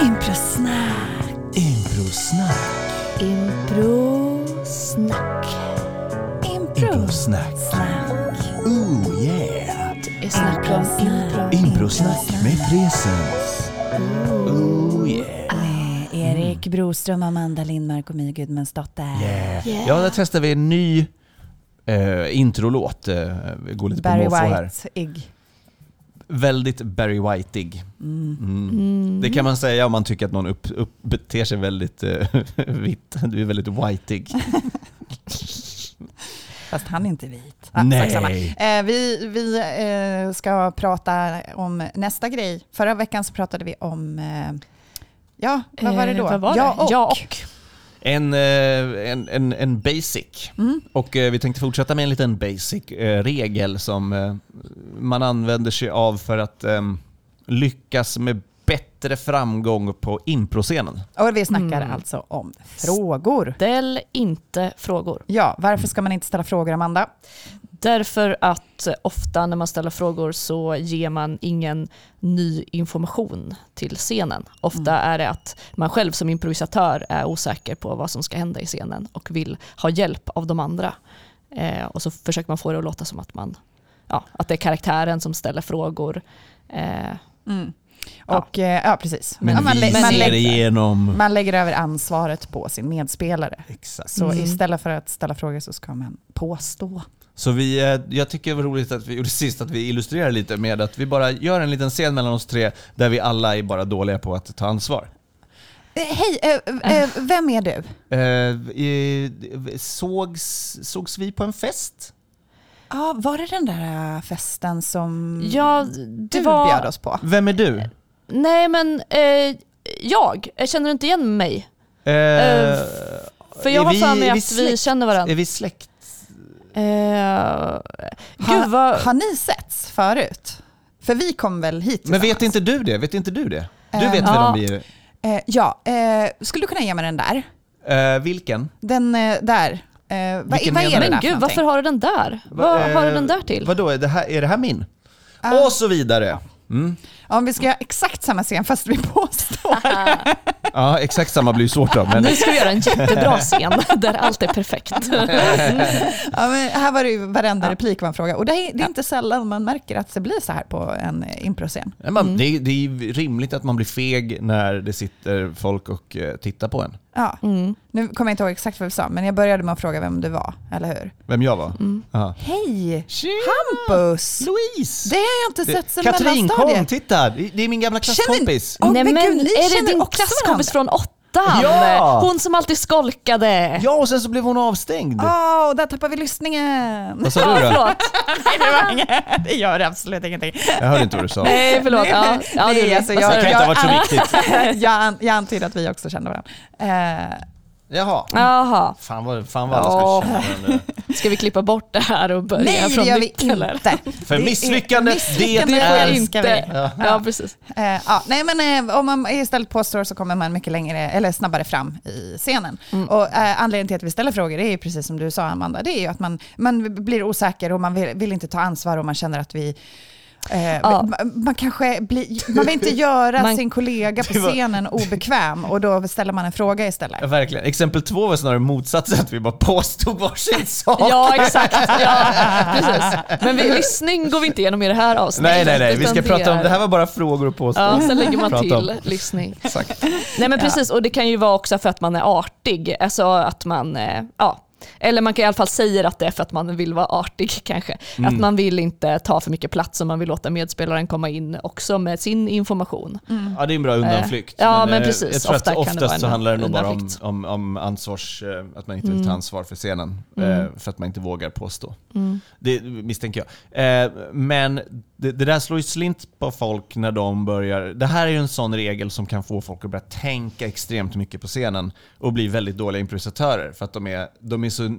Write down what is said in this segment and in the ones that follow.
Improsnack. Improsnack. Improsnack. Improsnack. Snack. Ooh yeah. Det är snack om impro. Improsnack med presens. Ooh yeah. Med Erik Broström, Amanda Lindmark och My Gudmundsdotter. yeah. Yeah. Ja, där testar vi en ny eh, introlåt. Eh, vi går lite Barry på måfå här. White-ig. Väldigt Barry Whiteig. Mm. Mm. Det kan man säga om man tycker att någon upp, upp, beter sig väldigt eh, vitt. Du är väldigt whiteig. Fast han är inte vit. Ah, Nej. Eh, vi vi eh, ska prata om nästa grej. Förra veckan så pratade vi om, eh, ja, vad var det då? Eh, vad var ja, det? och. Ja och. En, eh, en, en, en basic. Mm. Och eh, vi tänkte fortsätta med en liten basic eh, regel som man använder sig av för att lyckas med bättre framgång på improscenen. Och vi snackar Mm. alltså om frågor. Ställ inte frågor. Ja, varför ska man inte ställa frågor, Amanda? Därför att ofta när man ställer frågor så ger man ingen ny information till scenen. Ofta är det att man själv som improvisatör är osäker på vad som ska hända i scenen och vill ha hjälp av de andra. Eh, och så försöker man få det att låta som att, man, ja, att det är karaktären som ställer frågor. Eh, Mm. Ja. Och, eh, ja, precis. Men ja, man, lä- man, lägger, igenom... man lägger över ansvaret på sin medspelare. Exakt. Så Mm. istället för att ställa frågor så ska man påstå. Så vi, eh, jag tycker det var roligt att vi gjorde sist att vi illustrerar lite med att vi bara gör en liten scen mellan oss tre där vi alla är bara dåliga på att ta ansvar. Eh, Hej, eh, vem är du? Sågs, sågs vi på en fest? Ja, var det den där festen som ja, du var... bjöd oss på? Vem är du? Nej men jag, jag känner inte igen mig. För jag har vi- för mig vi att vi släkt? känner varandra. Är vi släkt? Eh, Har, gud vad... har ni setts förut? För vi kom väl hit Men vet inte du det? Vet inte du det? Du Eh, vet väl ja. om vi är... Eh, ja, eh, skulle du kunna ge mig den där? Eh, vilken? Den eh, där. Eh, vad, Vilken vad är det Men gud, varför har du den där? Vad har du den där till? Vadå, är det här, är det här min? Och så vidare. Mm. Om vi ska göra exakt samma scen fast vi påstår. Ja, exakt samma blir svårt då. Men Nu ska vi göra en jättebra scen där allt är perfekt. ja, men här var det ju varenda replik var en fråga. Och det är, det är inte sällan man märker att det blir så här på en improscen. Ja, man, det, är- det är ju rimligt att man blir feg när det sitter folk och eh, tittar på en. Ja. Mm. Nu kommer jag inte ihåg exakt vad vi sa, men jag började med att fråga vem du var, eller hur? Vem jag var? Mm. Ja. Hej! Tjena! Hampus! Louise! Det har jag inte sett sedan Katrin, kom, mellanstadiet. titta! Det det är min gamla klasskompis. Åh, Nej men men gud, är det känner din klasskompis varandra. från åttan? Ja! Hon som alltid skolkade. Ja, och sen så blev hon avstängd. Åh, där tappar vi lyssningen! Vad sa du då? förlåt. Nej, det, var inget. det gör absolut ingenting. Jag hörde inte vad du sa. Nej, förlåt. Ja, ja, Nej, det, alltså, jag- Det kan inte ha varit så viktigt. jag, jag antyder att vi också känner varandra. Eh, Jaha. Jaha, Fan vad, fan vad Ja. ska känna varandra. ska vi klippa bort det här och börja nej, från det gör vi nytt inte. För Det är- misslyckande, misslyckande det är... vi. inte. Ja, precis. Eh, ja, nej, men eh, om man istället påstår så kommer man mycket längre, eller snabbare fram i scenen. Mm. Och eh, anledningen till att vi ställer frågor, det är ju precis som du sa Amanda, det är ju att man, man blir osäker och man vill, vill inte ta ansvar och man känner att vi Eh, Ja. man, man kanske blir, man vill inte göra Man- sin kollega på Det var- scenen obekväm och då ställer man en fråga istället. Ja, verkligen. Exempel två var snarare motsatsen, att vi bara påstod varsin sak. Ja, exakt. Ja, precis. Men vi, lyssning går vi inte igenom i det här avsnittet. nej, nej, nej. Vi ska prata om, det här var bara frågor och Ja, påståenden. sen lägger man till om. lyssning. Exakt. Nej men precis, och det kan ju vara också för att man är artig. Alltså att man, eh, ja. Eller man kan i alla fall säga att det är för att man vill vara artig kanske. Mm. Att man vill inte ta för mycket plats och man vill låta medspelaren komma in också med sin information. Ja, det är en bra undanflykt. ja, men eh, precis. Jag tror Ofta att kan det oftast så handlar det nog bara om, om, om ansvars... eh, Att man inte vill ta Mm. ansvar för scenen. Mm. eh, För att man inte vågar påstå. Mm. Det misstänker jag. Eh, Men det, det där slår ju slint på folk när de börjar... Det här är ju en sån regel som kan få folk att börja tänka extremt mycket på scenen och bli väldigt dåliga improvisatörer. För att de, är, de, är så, eh,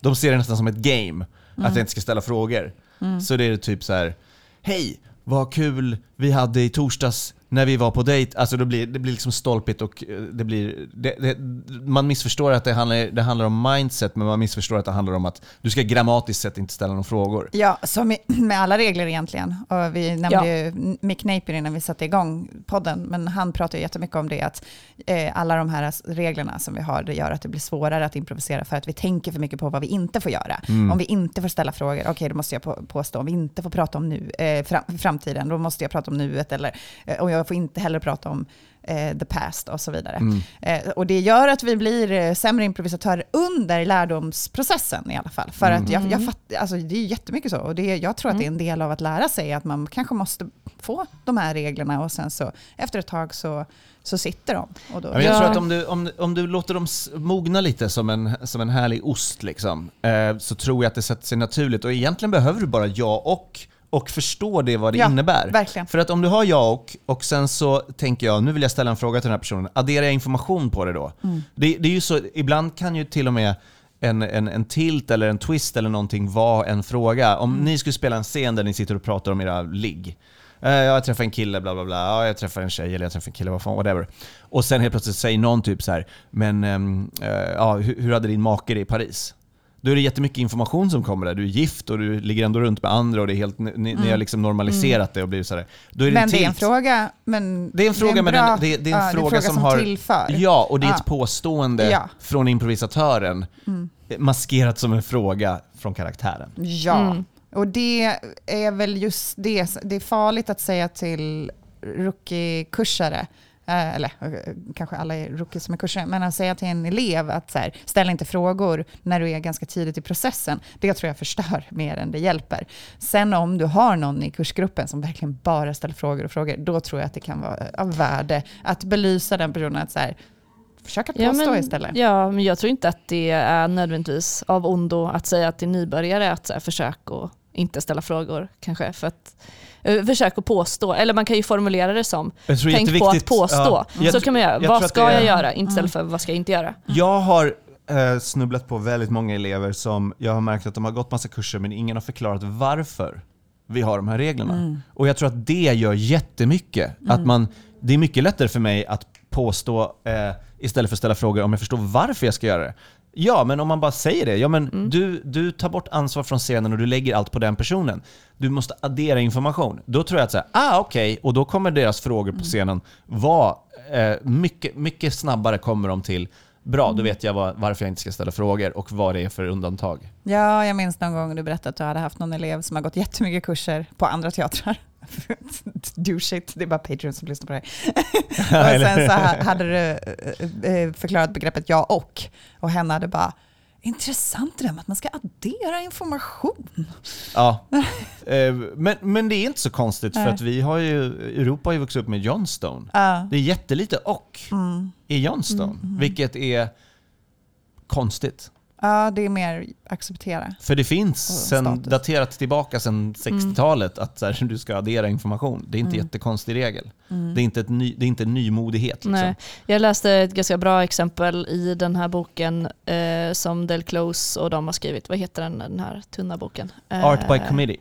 de ser det nästan som ett game, att jag inte ska ställa frågor. Så det är typ så här: hej, vad kul vi hade i torsdags när vi var på dejt, alltså då blir, det blir liksom stolpigt och eh, det blir... Det, det, man missförstår att det handlar, det handlar om mindset, men man missförstår att det handlar om att du ska grammatiskt sett inte ställa några frågor. Ja, som med alla regler egentligen. Och vi nämnde ja. ju Mick Napier innan vi satte igång podden, men han pratar ju jättemycket om det, att eh, alla de här reglerna som vi har, det gör att det blir svårare att improvisera för att vi tänker för mycket på vad vi inte får göra. Mm. Om vi inte får ställa frågor, okej okay, då måste jag på, påstå, om vi inte får prata om nu, eh, fram, framtiden, då måste jag prata om nuet, eller eh, och jag får inte heller prata om eh, the past och så vidare. Mm. Eh, och det gör att vi blir eh, sämre improvisatörer under lärdomsprocessen i alla fall. För mm. att jag, jag mm. fatt, alltså det är jättemycket så. Och det, jag tror att det är en mm. del av att lära sig, att man kanske måste få de här reglerna och sen så efter ett tag så så sitter de. Och då, jag ja. tror att om du, om, om du låter dem mogna lite som en, som en härlig ost, liksom, eh, så tror jag att det sätter sig naturligt. Och egentligen behöver du bara ja och och förstå det vad det ja, innebär. Verkligen. För att om du har ja och, och sen så tänker jag, nu vill jag ställa en fråga till den här personen, adderar jag information på det då? Mm. Det, det, är ju så, ibland kan ju till och med en, en, en tilt eller en twist eller någonting vara en fråga. Om mm. ni skulle spela en scen där ni sitter och pratar om era ligg, eh, jag träffar en kille, bla bla bla, ja, jag träffar en tjej eller jag träffar en kille, vad fan, whatever. Och sen helt plötsligt säger någon typ så här, men ähm, äh, ja, hur, hur hade din make det i Paris? Då är det jättemycket information som kommer där. Du är gift och du ligger ändå runt med andra och det är helt, ni, mm. ni har mm. liksom normaliserat mm. det och blivit sådär. Då är det men det är en fråga, men det är en fråga, det är en bra, men det, det, är en, ja, fråga, fråga som, som har... Tillför. Ja, och det är ett påstående ja. från improvisatören mm. maskerat som en fråga från karaktären. Ja, mm. och det är väl just det. Det är farligt att säga till rookie-kursare eller eh, kanske alla är rookies som är kurser, men att säga till en elev att så här, ställ inte frågor när du är ganska tidigt i processen, det tror jag förstör mer än det hjälper. Sen om du har någon i kursgruppen som verkligen bara ställer frågor och frågor, då tror jag att det kan vara av värde att belysa den personen att så här, försöka påstå ja, men, istället. Ja, men jag tror inte att det är nödvändigtvis av ondo att säga till nybörjare att så här, försök att inte ställa frågor kanske. För att Eh, försök att påstå, eller man kan ju formulera det som tänk på att påstå. Ja. Så kan man göra. vad ska jag, jag göra? Istället mm. för vad ska jag inte göra? Jag har eh, snubblat på väldigt många elever som jag har märkt att de har gått massa kurser men ingen har förklarat varför vi har de här reglerna. Mm. Och jag tror att det gör jättemycket. Mm. Att man, det är mycket lättare för mig att påstå eh, istället för att ställa frågor om jag förstår varför jag ska göra det. Ja, men om man bara säger det. Ja, men mm. du, du tar bort ansvar från scenen och du lägger allt på den personen. Du måste addera information. Då tror jag att så här, ah okej, okay. och då kommer deras frågor på mm. scenen vara eh, mycket, mycket snabbare kommer de till Bra, då mm. vet jag var, varför jag inte ska ställa frågor och vad det är för undantag. Ja, jag minns någon gång du berättade att du hade haft någon elev som har gått jättemycket kurser på andra teatrar. Do shit, det är bara Patreon som lyssnar på dig. och sen så hade du eh, eh, förklarat begreppet ja och, och henne hade bara Intressant det där med att man ska addera information. Ja, eh, men, men det är inte så konstigt för att vi har ju, Europa har ju vuxit upp med Johnstone. Uh. Det är jättelite och mm. i Johnstone, mm, mm. vilket är konstigt. Ja, det är mer acceptera. För det finns sen, daterat tillbaka sedan 60-talet mm. att så här, du ska addera information. Det är inte mm. jättekonstig regel. Mm. Det, är inte ett ny, det är inte en nymodighet. Liksom. Nej. Jag läste ett ganska bra exempel i den här boken eh, som Del Close och de har skrivit. Vad heter den, den här tunna boken? Eh, Art by Committee.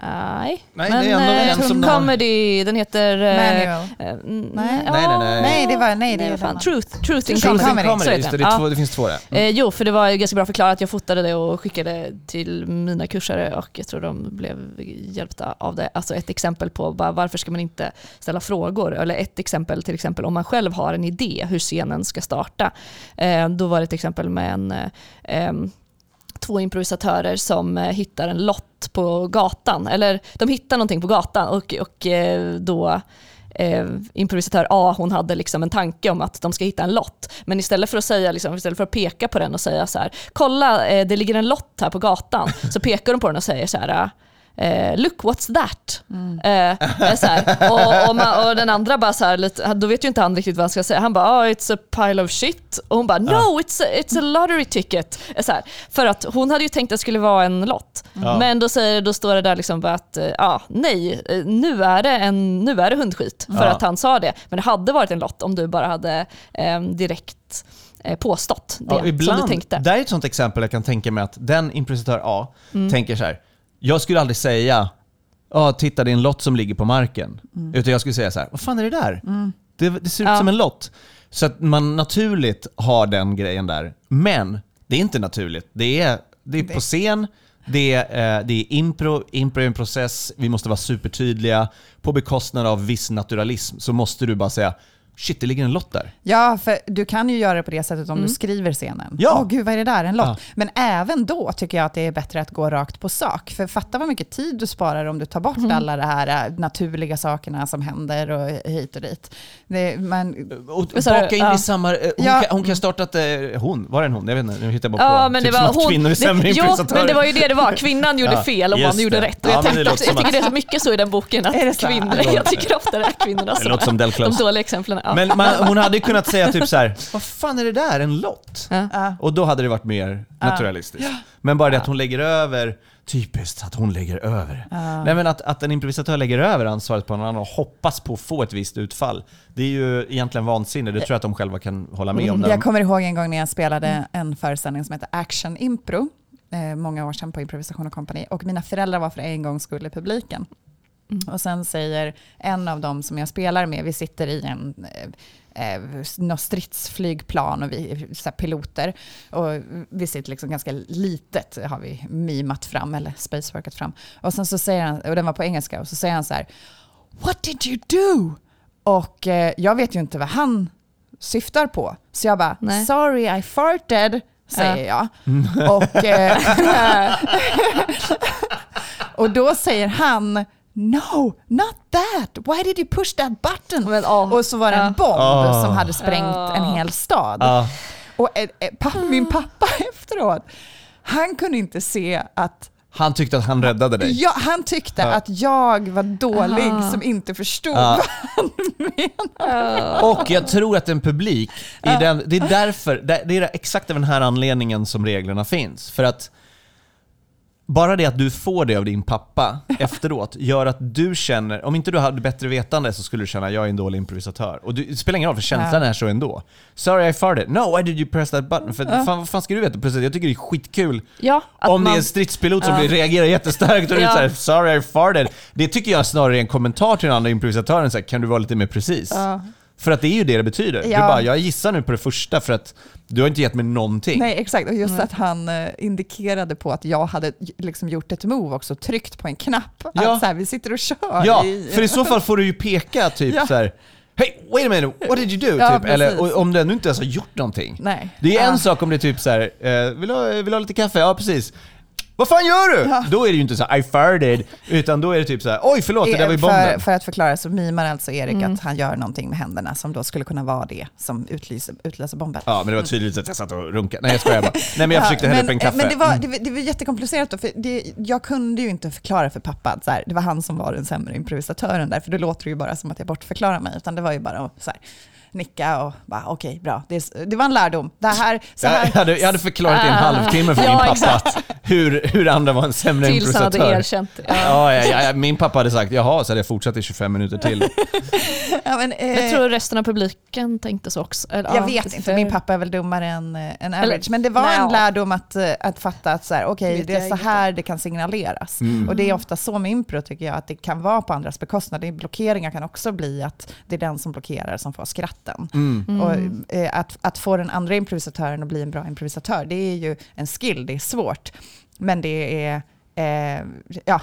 Nej, nej men det är ändå en som comedy, har... den heter... Manual. Äh, nej. nej, nej, nej. Nej, det var, nej, det var fan. Truth, Truth in Truth comedy. comedy. Just det, det, ja. två, det finns två där. Mm. Eh, jo, för det var ganska bra förklarat. Jag fotade det och skickade till mina kursare och jag tror de blev hjälpta av det. Alltså ett exempel på bara, varför ska man inte ställa frågor? Eller ett exempel till exempel om man själv har en idé hur scenen ska starta. Eh, då var det ett exempel med en eh, två improvisatörer som eh, hittar en lott på gatan. Eller de hittar någonting på gatan och, och eh, då eh, improvisatör A, hon hade liksom en tanke om att de ska hitta en lott. Men istället för att, säga, liksom, istället för att peka på den och säga så här, kolla eh, det ligger en lott här på gatan, så pekar de på den och säger så här, eh, look what's that? Mm. Eh, så och, och, man, och, den andra bara så här, lite, då vet ju inte han riktigt vad han ska säga. Han bara, oh, it's a pile of shit. Och hon bara, no it's a, it's a lottery ticket. Så här, för att hon hade ju tänkt att det skulle vara en lott. Mm. Men då, säger, då står det där liksom att, ja, ah, nej, nu är, det en, nu är det hundskit. För att han sa det. Men det hade varit en lott om du bara hade eh, direkt eh, påstått det ja, ibland, som du tänkte. Det är ett sånt exempel jag kan tänka mig att den improvisatör A mm. tänker så här, jag skulle aldrig säga ja, titta det är en lott som ligger på marken. Utan jag skulle säga så här, vad fan är det där? Det, det ser ut Ja. som en lott. Så att man naturligt har den grejen där. Men det är inte naturligt. Det är, det är på scen, det är, eh, det är impro, impro är en process, vi måste vara supertydliga. På bekostnad av viss naturalism så måste du bara säga Shit, det ligger en lott där. Ja, för du kan ju göra det på det sättet om Mm. du skriver scenen. Ja. Åh gud, vad är det där? En lott. Ja. Men även då tycker jag att det är bättre att gå rakt på sak. För fatta vad mycket tid du sparar om du tar bort Mm. alla de här äh, naturliga sakerna som händer och hit och dit. Det, Och Vad sa du? baka in Ja. i samma... eh, Hon, Ja. kan, hon kan starta ett... eh, Hon? Var det en hon? Jag vet inte, nu hittar jag bara Ja, på. men typ det var hon. kvinnor är sämre det, jo, men det var ju det det var. Kvinnan gjorde Ja, fel och mannen gjorde det. rätt. Och Ja, jag, men det tänkte jag tycker det är mycket så i den boken, att Är det så? kvinnor, jag tycker ofta det är kvinnorna Det som låter som Del de dåliga exemplen. Ja. Men man, hon hade ju kunnat säga typ så här: vad fan är det där? En lott? Ja. Och då hade det varit mer naturalistiskt. Men bara det att hon lägger över, typiskt att hon lägger över. Nej men att, att en improvisatör lägger över ansvaret på någon annan och hoppas på att få ett visst utfall. Det är ju egentligen vansinne, det tror jag att de själva kan hålla med om. Jag kommer ihåg en gång när jag spelade Mm. en föreställning som heter Action Impro, eh, många år sedan på Improvisation och Company. Och mina föräldrar var för en gång skull i publiken. Mm. Och sen säger en av dem som jag spelar med, vi sitter i en eh, eh, stridsflygplan och vi är piloter. Och vi sitter liksom ganska litet, har vi mimat fram, eller spaceworkat fram. Och sen så säger han, och den var på engelska, och så säger han så här, What did you do? Och eh, jag vet ju inte vad han syftar på. Så jag bara, Nej. sorry I farted, säger jag. Och, eh, och då säger han, no, not that. Why did you push that button? Men, åh, och så var det en ja. bomb Ah. som hade sprängt en hel stad. Och eh, eh, pappa, min pappa efteråt, han kunde inte se att han tyckte att han räddade dig. Ja, han tyckte att jag var dålig Ah. som inte förstod vad han menade. Och jag tror att en publik, i den, det är därför, det det är exakt av den här anledningen som reglerna finns. För att bara det att du får det av din pappa efteråt gör att du känner, om inte du hade bättre vetande så skulle du känna jag är en dålig improvisatör. Och du, det spelar ingen roll för känslan Ja. är så ändå. Sorry I farted. No, why did you press that button? För fan, vad fan ska du veta? Precis, jag tycker det är skitkul Ja, att om det man, är en stridspilot som Ja. reagerar jättestarkt och du Ja. såhär “sorry I farted”. Det tycker jag snarare är en kommentar till den andra improvisatören, så här, kan du vara lite mer precis? För att det är ju det det betyder. Du Ja. bara, jag gissar nu på det första för att du har inte gett mig någonting. Nej, exakt. Och just Nej. att han eh, indikerade på att jag hade liksom gjort ett move också, tryckt på en knapp. Ja. Att så här, vi sitter och kör. Ja, i- för i så fall får du ju peka typ Ja. så här. Hey, wait a minute, what did you do? Ja, typ. Eller precis. och, om du ännu inte ens har gjort någonting. Nej. Det är en Ja. sak om det är typ så här, eh, vill, du ha, vill du ha lite kaffe? Ja, precis. Vad fan gör du? Ja. Då är det ju inte så här, I farted, utan då är det typ så här, oj förlåt, det där var ju för, bomben. för att förklara så mimar alltså Erik Mm. att han gör någonting med händerna som då skulle kunna vara det som utlöser, utlöser bomben. Ja, men det var tydligt att jag satt och runkade. Nej jag skojar bara. Nej men jag Ja, försökte hälla upp en kaffe. Men det var, Mm. det, var- det var jättekomplicerat då, för det, jag kunde ju inte förklara för pappa att så här, det var han som var den sämre improvisatören där, för då låter det ju bara som att jag bortförklarar mig, utan det var ju bara att så här, nicka och bara okej, bra. Det, det var en lärdom. Det här, så Jag, här, jag, hade, jag hade förklarat i en Ah. halvtimme för Ja, min pappa att hur, hur andra var en sämre tills han hade improvisatör. erkänt. Ja. Ja, ja, ja, min pappa hade sagt jaha, så hade jag fortsatt i 25 minuter till. ja, men, eh, Jag tror resten av publiken tänkte så också. Eller, Jag ja, vet för- inte, min pappa är väl dummare än, eh, än average. Eller- men det var Nej, en lärdom att, eh, att fatta att så här, Vet det är så här det kan signaleras. Mm. Och det är ofta så med impro tycker jag, att det kan vara på andras bekostnad. Det är blockeringar kan också bli att det är den som blockerar som får skratten. Mm. Mm. Och, eh, att, att få den andra improvisatören att bli en bra improvisatör, det är ju en skill, det är svårt. Men det är, eh, ja,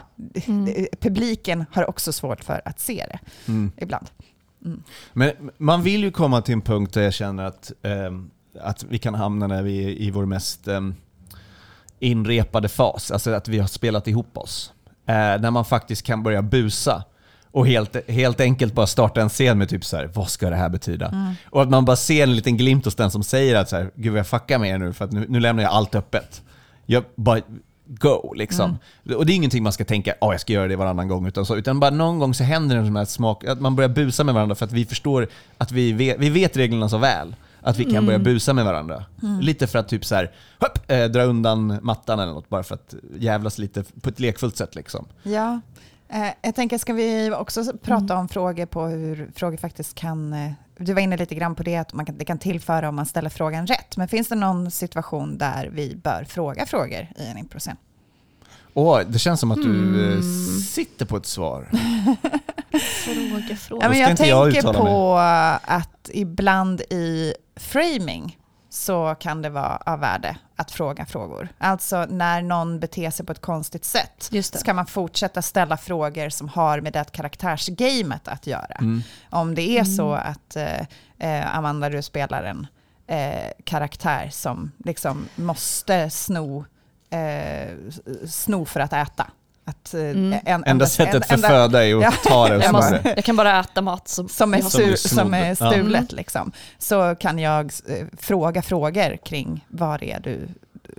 Mm. publiken har också svårt för att se det Mm. ibland. Men man vill ju komma till en punkt där jag känner att, ehm, att vi kan hamna när vi är i vår mest ehm, inrepade fas, alltså att vi har spelat ihop oss. Eh, när man faktiskt kan börja busa och helt, helt enkelt bara starta en scen med typ så här, vad ska det här betyda? Och att man bara ser en liten glimt hos den som säger att så här, gud vad jag fuckar med er nu för att nu, nu lämnar jag allt öppet. Jag bara go liksom. Och det är ingenting man ska tänka, oh, jag ska göra det varannan gång, utan, så, utan bara någon gång så händer det en sån här smak, att man börjar busa med varandra för att vi förstår att vi vet, vi vet reglerna så väl. Att vi kan börja busa med varandra. Lite för att typ så här, hopp, eh, dra undan mattan eller något, bara för att jävlas lite på ett lekfullt sätt liksom. Ja, jag tänker ska vi också prata Mm. om frågor på hur frågor faktiskt kan... Eh, du var inne lite grann på det, att man kan, det kan tillföra om man ställer frågan rätt. Men finns det någon situation där vi bör fråga frågor i en improscen? Åh, det känns som att du eh, Mm. sitter på ett svar. Fråga, fråga. Ja, men jag jag tänker uttala på att ibland i framing så kan det vara av värde att fråga frågor. Alltså när någon beter sig på ett konstigt sätt så kan man fortsätta ställa frågor som har med det karaktärsgamet att göra. Mm. Om det är så att eh, eh, Amanda, du spelar en eh, karaktär som liksom måste sno, eh, sno för att äta. Att, eh, Mm. en, Enda sättet för enda- föda är att Ja. ta det Jag, måste, jag kan bara äta mat som, som är, har- Som är snodde. Ja. stulet, liksom, så kan jag eh, fråga frågor kring vad det är du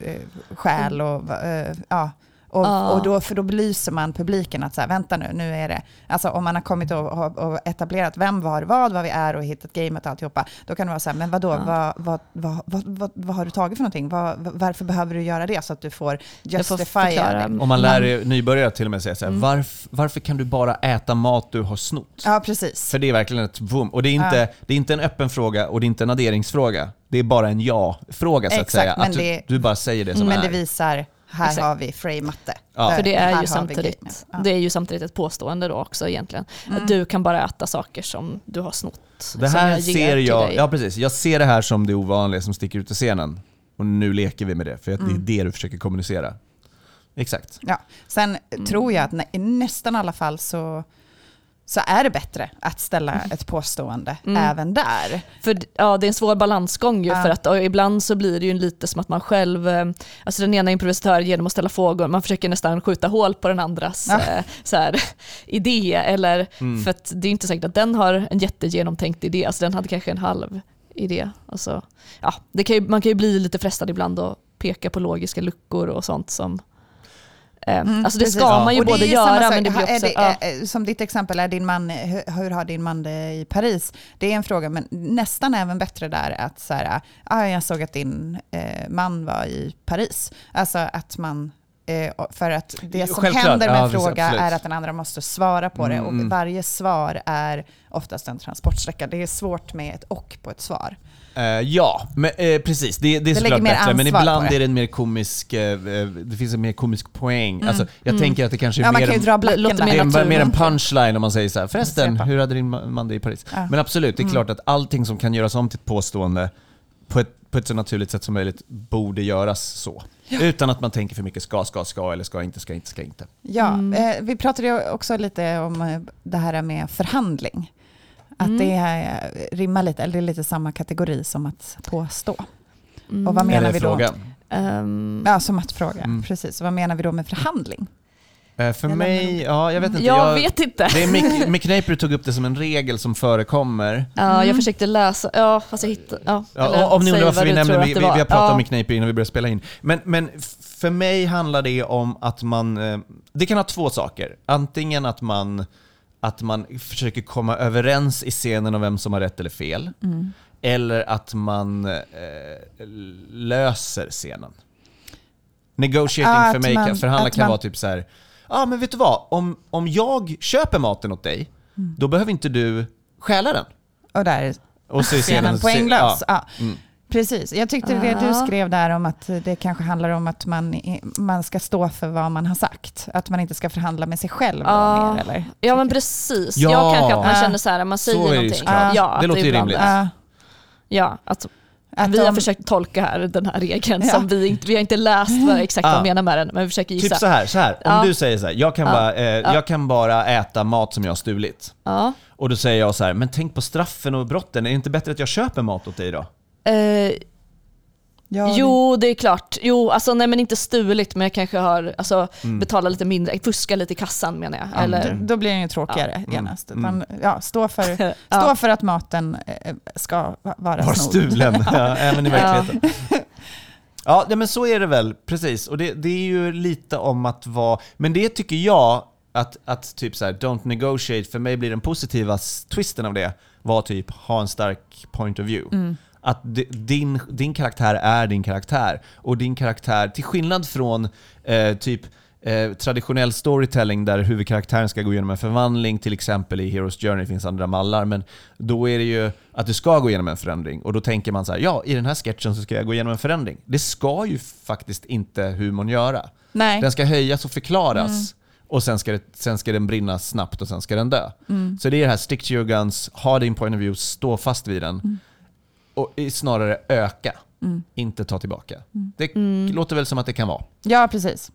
eh, stjäl och, eh, ja, och, Ah. och då, för då belyser man publiken att så här, vänta nu, nu är det, alltså om man har kommit och, och, och etablerat vem var vad, vad vi är och hittat gamet och alltihopa, då kan det vara så här, men vadå, Ah. vad, vad, vad, vad, vad, vad har du tagit för någonting? Vad, varför behöver du göra det? Så att du får justifiera. Om man lär nybörjare till och med säga så här, Mm. varf, varför kan du bara äta mat du har snott? Ja, precis. För det är verkligen ett boom. Och det är, inte, Ja. det är inte en öppen fråga och det är inte en adderingsfråga. Det är bara en ja-fråga så att Exakt, säga. men Att du, det- du bara säger det som Men är. det visar, här Exakt. har vi frameat det. Ja. För det är ju samtidigt. Ja. det är ju samtidigt ett påstående då också egentligen. Mm. Att du kan bara äta saker som du har snott. Det här jag ser jag, ja precis, jag ser det här som det ovanliga som sticker ut i scenen. Och nu leker vi med det, för att Mm. det är det du försöker kommunicera. Exakt. Ja. Sen Mm. tror jag att nä- i nästan alla fall så, så är det bättre att ställa ett påstående Mm. även där. För ja, det är en svår balansgång ju, Ja. för att ibland så blir det ju lite som att man själv, eh, alltså den ena improvisatören genom att ställa frågor, man försöker nästan skjuta hål på den andras Ja. eh, så här, idé, eller Mm. för att det är inte säkert att den har en jättegenomtänkt idé, alltså den hade kanske en halv idé. Alltså, ja, det kan ju, man kan ju bli lite frestad ibland och peka på logiska luckor och sånt som Mm, alltså det precis. ska Ja. man ju Och både göra sak. men det blir Är också... det, ja. är- Som ditt exempel, är din man, hur, hur har din man det i Paris? Det är en fråga, men nästan även bättre där att så här, ah, jag såg att din eh, man var i Paris. Alltså att man, eh, för att det som Självklart. händer med Ja, en precis, fråga absolut. är att den andra måste svara på det och mm. varje svar är oftast en transportsträcka. Det är svårt med ett och på ett svar. Eh, ja, men, eh, precis. Det, det är Det såklart bättre, men ibland det. är det en mer komisk, eh, det finns en mer komisk poäng. Mm. Alltså, jag Mm. tänker att det kanske är Ja, mer kan en, dra låter det är mer en punchline om man säger så här. förresten, hur hade din ma- man det i Paris? Ja. Men absolut, det är Mm. klart att allting som kan göras om till ett påstående på ett, på ett så naturligt sätt som möjligt borde göras så. Utan att man tänker för mycket ska, ska, ska eller ska inte, ska inte, ska inte. Ja, Mm. eh, vi pratade ju också lite om det här med förhandling. Att Mm. det rimmar lite, eller det är lite samma kategori som att påstå. Mm. och vad menar är det vi då? Ehm, Ja, som att fråga. Mm. Precis, vad menar vi då med förhandling? Eh, för Jag mig, ja jag vet inte. jag vet inte. Det är Mick, Mick Napier tog upp det som en regel som förekommer. Ja, Mm. jag försökte läsa, ja fast jag hittade, ja. Ja, eller om ni undrar varför vi nämner, vi, vi, vi har pratat ja. om Mick Napier innan vi började spela in. Men, men för mig handlar det om att man, eh, det kan ha två saker. Antingen att man, att man försöker komma överens i scenen om vem som har rätt eller fel. Mm. Eller att man eh, löser scenen. Negotiating Ja, för mig, man- förhandla kan man- vara typ så här. ja men vet du vad? Om, om jag köper maten åt dig, Mm. då behöver inte du stjäla den. Och där Och så är scenen scenen poänglös. Ja. Mm. Precis, jag tyckte det du skrev där om att det kanske handlar om att man, man ska stå för vad man har sagt. Att man inte ska förhandla med sig själv Ja. mer, eller? Ja men precis, Ja. ja, kanske att man Ja. känner så här, man säger Så det någonting. såklart. Ja, Det låter ju rimligt. Ja, att att vi har försökt tolka här den här regeln, Ja. som vi, inte, vi har inte läst vad, exakt vad de menar med den, men vi försöker gissa. Typ så här, så här. om du säger så här, jag kan, bara, eh, Ja. jag kan bara äta mat som jag har stulit. Ja. Och då säger jag så här, men tänk på straffen och brotten, är det inte bättre att jag köper mat åt dig då? Eh, Ja, jo, det är klart. Jo, alltså nej men inte stulit, men jag kanske har alltså, Mm. betalat lite mindre, fuska lite i kassan menar jag. Ja, Eller, Då blir den ju tråkigare Mm. genast. Mm. Utan, ja, stå, för, stå ja. för att maten eh, ska va- vara Var snodd. stulen, ja, även i Ja. verkligheten. Ja, men så är det väl, precis. Och det, det är ju lite om att vara, men det tycker jag, att, att typ så här, don't negotiate, för mig blir den positiva twisten av det, var typ ha en stark point of view. Mm. Att di- din, din karaktär är din karaktär. Och din karaktär, till skillnad från eh, typ eh, traditionell storytelling där huvudkaraktären ska gå igenom en förvandling, till exempel i Heroes Journey finns andra mallar, men då är det ju att du ska gå igenom en förändring. Och då tänker man så här, ja, i den här sketchen så ska jag gå igenom en förändring. Det ska ju faktiskt inte humorn göra. Nej. Den ska höjas och förklaras. Och sen ska, det, sen ska den brinna snabbt och sen ska den dö. Så det är det här, stick to your guns, ha din point of view, stå fast vid den. Och snarare öka, inte ta tillbaka. Det låter väl som att det kan vara. Ja, precis.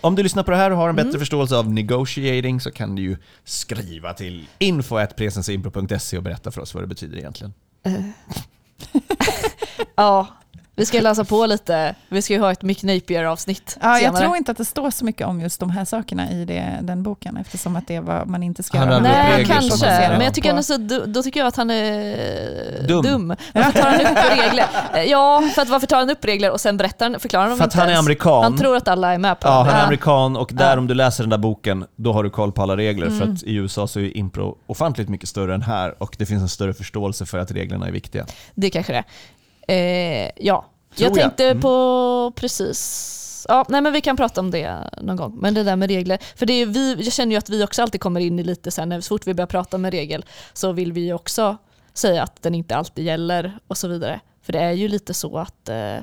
Om du lyssnar på det här och har en bättre förståelse av negotiating så kan du ju skriva till info.presensimpro.se och berätta för oss vad det betyder egentligen. Ja, vi ska läsa på lite. Vi ska ju ha ett Mick Napier-avsnitt Ja, jag senare. tror inte att det står så mycket om just de här sakerna i det, den boken eftersom att det är vad man inte ska Han göra. Nej, kanske. Men jag tycker, ändå så, då, tycker jag att han är Dum. dum. Varför tar han upp regler? Ja, för att varför tar han upp regler och sen berättar han, förklarar han dem För att han är ens? amerikan. Han tror att alla är med på Ja, det. han är Ja. amerikan och där Ja. om du läser den där boken, då har du koll på alla regler. För att i USA så är impro ofantligt mycket större än här och det finns en större förståelse för att reglerna är viktiga. Det kanske det är. Eh, ja, Tror jag jag. tänkte Mm. på precis Ja, nej men vi kan prata om det någon gång. Men det där med regler, för det är vi, jag känner ju att vi också alltid kommer in i lite sen när så fort vi börjar prata om en regel så vill vi ju också säga att den inte alltid gäller och så vidare. För det är ju lite så att eh,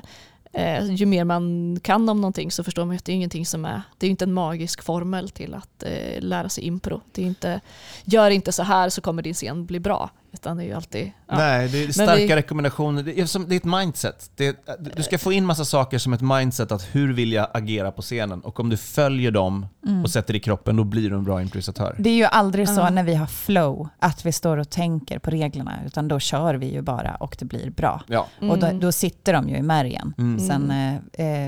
eh, ju mer man kan om någonting så förstår man att det är ingenting som är, det är inte en magisk formel till att eh, lära sig impro. Det är inte, gör inte så här så kommer din scen bli bra. Utan det är ju alltid, ja. Nej, det är starka vi- rekommendationer. Det är, som, det är ett mindset. Det är, du ska få in massa saker som ett mindset att hur vill jag agera på scenen? Och om du följer dem och sätter i kroppen, då blir du en bra improvisatör. Det är ju aldrig så Ja. när vi har flow att vi står och tänker på reglerna, utan då kör vi ju bara och det blir bra. Ja. Och då, Mm. då sitter de ju i märgen. Mm. Sen, eh,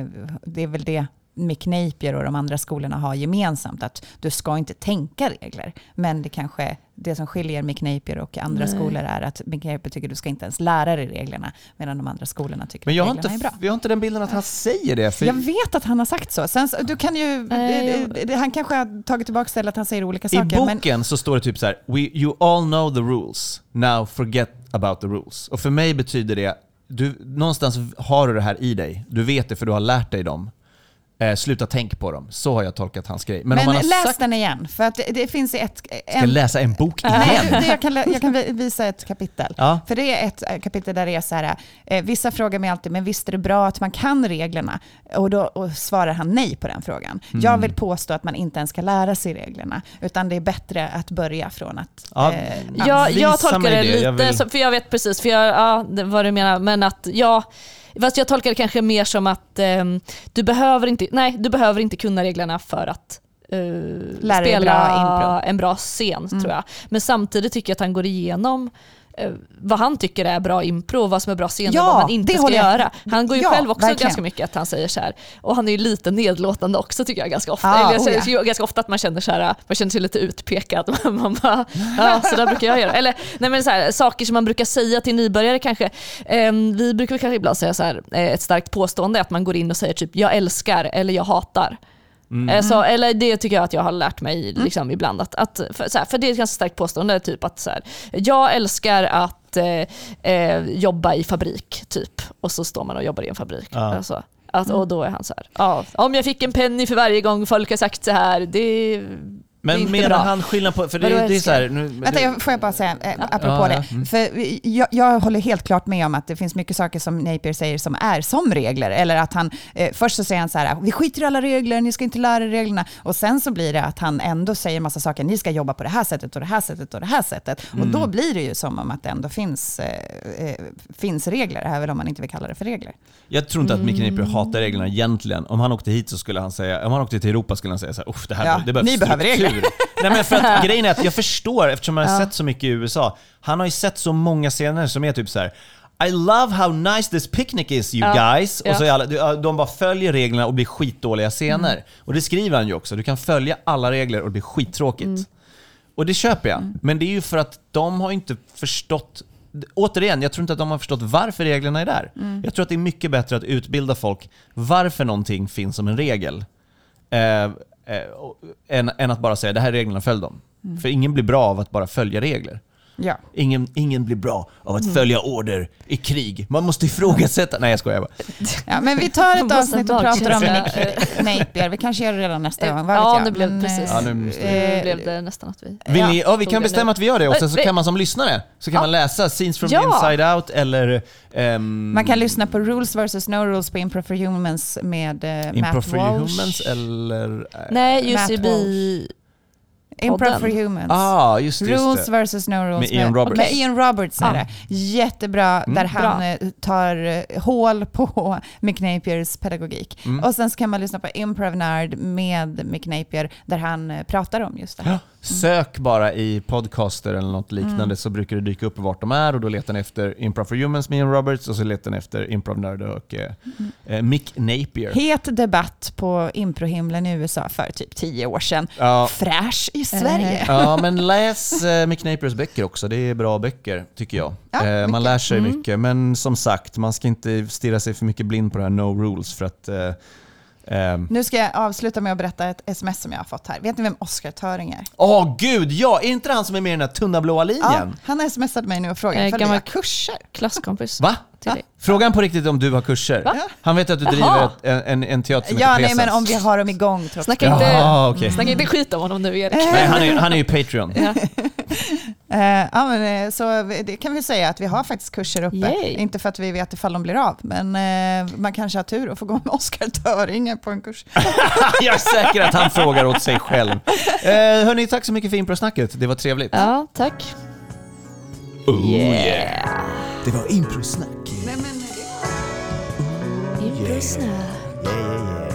eh, det är väl det Mick Napier och de andra skolorna har gemensamt, att du ska inte tänka regler. Men det kanske, det som skiljer Mick Napier och andra Nej. skolor är att Mick Napier tycker du ska inte ens lära dig reglerna, medan de andra skolorna tycker Men jag att har, reglerna inte, är bra. jag har inte den bilden att han säger det. För Jag vet att han har sagt så. Sen, du kan ju, eh, han kanske har tagit tillbaka det eller att han säger olika I saker. men, boken så står det typ så här: We, you all know the rules, now forget about the rules. Och för mig betyder det, du, någonstans har du det här i dig. Du vet det för du har lärt dig dem. Eh, sluta tänk på dem. Så har jag tolkat hans grej. Men, men om man har läs sagt den igen, för att det, det finns ett... ska jag läsa en bok igen. Nej, det, jag, kan, jag kan vi- visa ett kapitel. Ja. För det är ett eh, kapitel där det är så här, eh, vissa frågar mig alltid, men visst är det bra att man kan reglerna? Och då och svarar han nej på den frågan. Mm. Jag vill påstå att man inte ens ska lära sig reglerna, utan det är bättre att börja från att... Ja, eh, Ja, visa jag tolkar det lite, Jag vill- så- för jag vet precis för jag, ja, vad du menar, men att ja, fast jag tolkar det kanske mer som att ehm, du, behöver inte, nej, du behöver inte kunna reglerna för att eh, dig spela bra en bra scen Mm. tror jag. Men samtidigt tycker jag att han går igenom eh, vad han tycker är bra impro och vad som är bra scen Ja, och vad man inte ska göra. Han går ju Ja, själv också verkligen. ganska mycket att han säger så här. Och han är ju lite nedlåtande också tycker jag ganska ofta. Ja, Eller jag oh ja. ganska ofta att man känner så här, man känner sig lite utpekad. Man bara, ja så där brukar jag göra. Eller nej men så här, saker som man brukar säga till nybörjare kanske. Ehm, vi brukar kanske ibland säga så här, eh, ett starkt påstående att man går in och säger typ jag älskar eller jag hatar. Eh, Så, eller det tycker jag att jag har lärt mig liksom, ibland. Att, att, för, så här, för det är ett ganska starkt påstående, typ att så här, jag älskar att eh, eh, jobba i fabrik, typ. Och så står man och jobbar i en fabrik. Ja. Alltså, att, och då är han så här, ja, om jag fick en penny för varje gång folk har sagt så här, det, det är Men menar han skillnad på... För det, det är så här, nu, Vänta, jag, får jag bara säga, eh, apropå Ja, ja. det. Mm. För jag, jag håller helt klart med om att det finns mycket saker som Napier säger som är som regler. Eller att han, eh, först så säger han så här, vi skiter i alla regler, ni ska inte lära er reglerna. Och sen så blir det att han ändå säger massa saker, ni ska jobba på det här sättet och det här sättet och det här sättet. Och Mm. då blir det ju som om att det ändå finns, eh, eh, finns regler, även om man inte vill kalla det för regler. Jag tror inte att Mick Napier hatar reglerna egentligen. Om han åkte hit så skulle han säga, om han åkte till Europa skulle han säga så här, det här Ja, det behövs ni behöver struktur." Regler. Nej men för att grejen är att jag förstår, eftersom jag har sett så mycket i USA. Han har ju sett så många scener som är typ så här. I love how nice this picnic is you guys. Och så är alla, de bara följer reglerna och blir skitdåliga scener. Mm. Och det skriver han ju också. Du kan följa alla regler och det blir skittråkigt. Mm. Och det köper jag. Men det är ju för att de har inte förstått Återigen, jag tror inte att de har förstått varför reglerna är där. Jag tror att det är mycket bättre att utbilda folk varför någonting finns som en regel. Eh, eh, och- än, än att bara säga det här är reglerna, följ dem. För ingen blir bra av att bara följa regler. Ja. Ingen, ingen blir bra av att följa order i krig. Man måste ifrågasätta... Nej, jag skojar bara. ja, men vi tar ett avsnitt och pratar om. Nick Napier. Vi kanske gör det redan nästa gång, vad Ja, det blev precis. eh, Ja, nu vi- Nu eh, blev det nästan att vi... Vill Ja. ni, ja, vi kan bestämma nu. att vi gör det och sen så Eh, kan man som lyssnare så kan Ja. man läsa Scenes from Ja. the Inside Out eller... ehm, Man kan lyssna på Rules vs. No Rules på Improv for Humans med eh, Improv Matt for Walsh. Humans eller... eh, Nej, Matt UCB... Improv for Humans. Ah, just det. Just Rules det. vs. No Rules Med Ian Roberts. Med Ian Roberts är Ja. det. Jättebra, Mm. där han Bra. eh, tar eh, hål på Mick Napiers pedagogik. Mm. Och sen så kan man lyssna på Improv Nerd med Mick Napier, där han eh, pratar om just det här. Ja. Sök bara i podcaster eller något liknande Mm. så brukar det dyka upp vart de är och då letar ni efter Improv for Humans med Ian Roberts och så letar ni efter Improv Nerd och eh, Mm. Mick Napier. Het debatt på improhimlen i USA för typ tio år sedan. Ja, Fräsch i Sverige. ja, men läs eh, Mick Napiers böcker också. Det är bra böcker, tycker jag. Ja, eh, man lär sig Mm. mycket, men som sagt, man ska inte stirra sig för mycket blind på det här no rules för att eh, ehm, Nu ska jag avsluta med att berätta ett sms som jag har fått här. Vet ni vem Oscar Töring är? Åh gud, ja! Är inte han som är med i den här tunna blåa Ja, linjen? han har smsat mig nu och frågat Eh, gammal- har kurser. Klasskompis Va? Till dig. Frågan på riktigt om du har kurser? Va? Han vet att du driver Jaha. ett, en, en, en teater som Ja, heter nej, men om vi har dem igång trots Snacka Jaha, inte, okej. snacka inte skit om honom nu Erik. Nej, han är, han är ju Patreon. Ja. Eh, ja, men, eh, så vi- det kan vi säga att vi har faktiskt kurser uppe. Yay. Inte för att vi vet ifall de blir av, men eh, man kanske har tur och får gå med Oscar Töring på en kurs. Jag är säker att han frågar åt sig själv. Eh, hörni, tack så mycket för improsnacket. Det var trevligt. Ja, tack. Oh, Yeah. Det var improsnack. Improsnack. Yeah, yeah, yeah.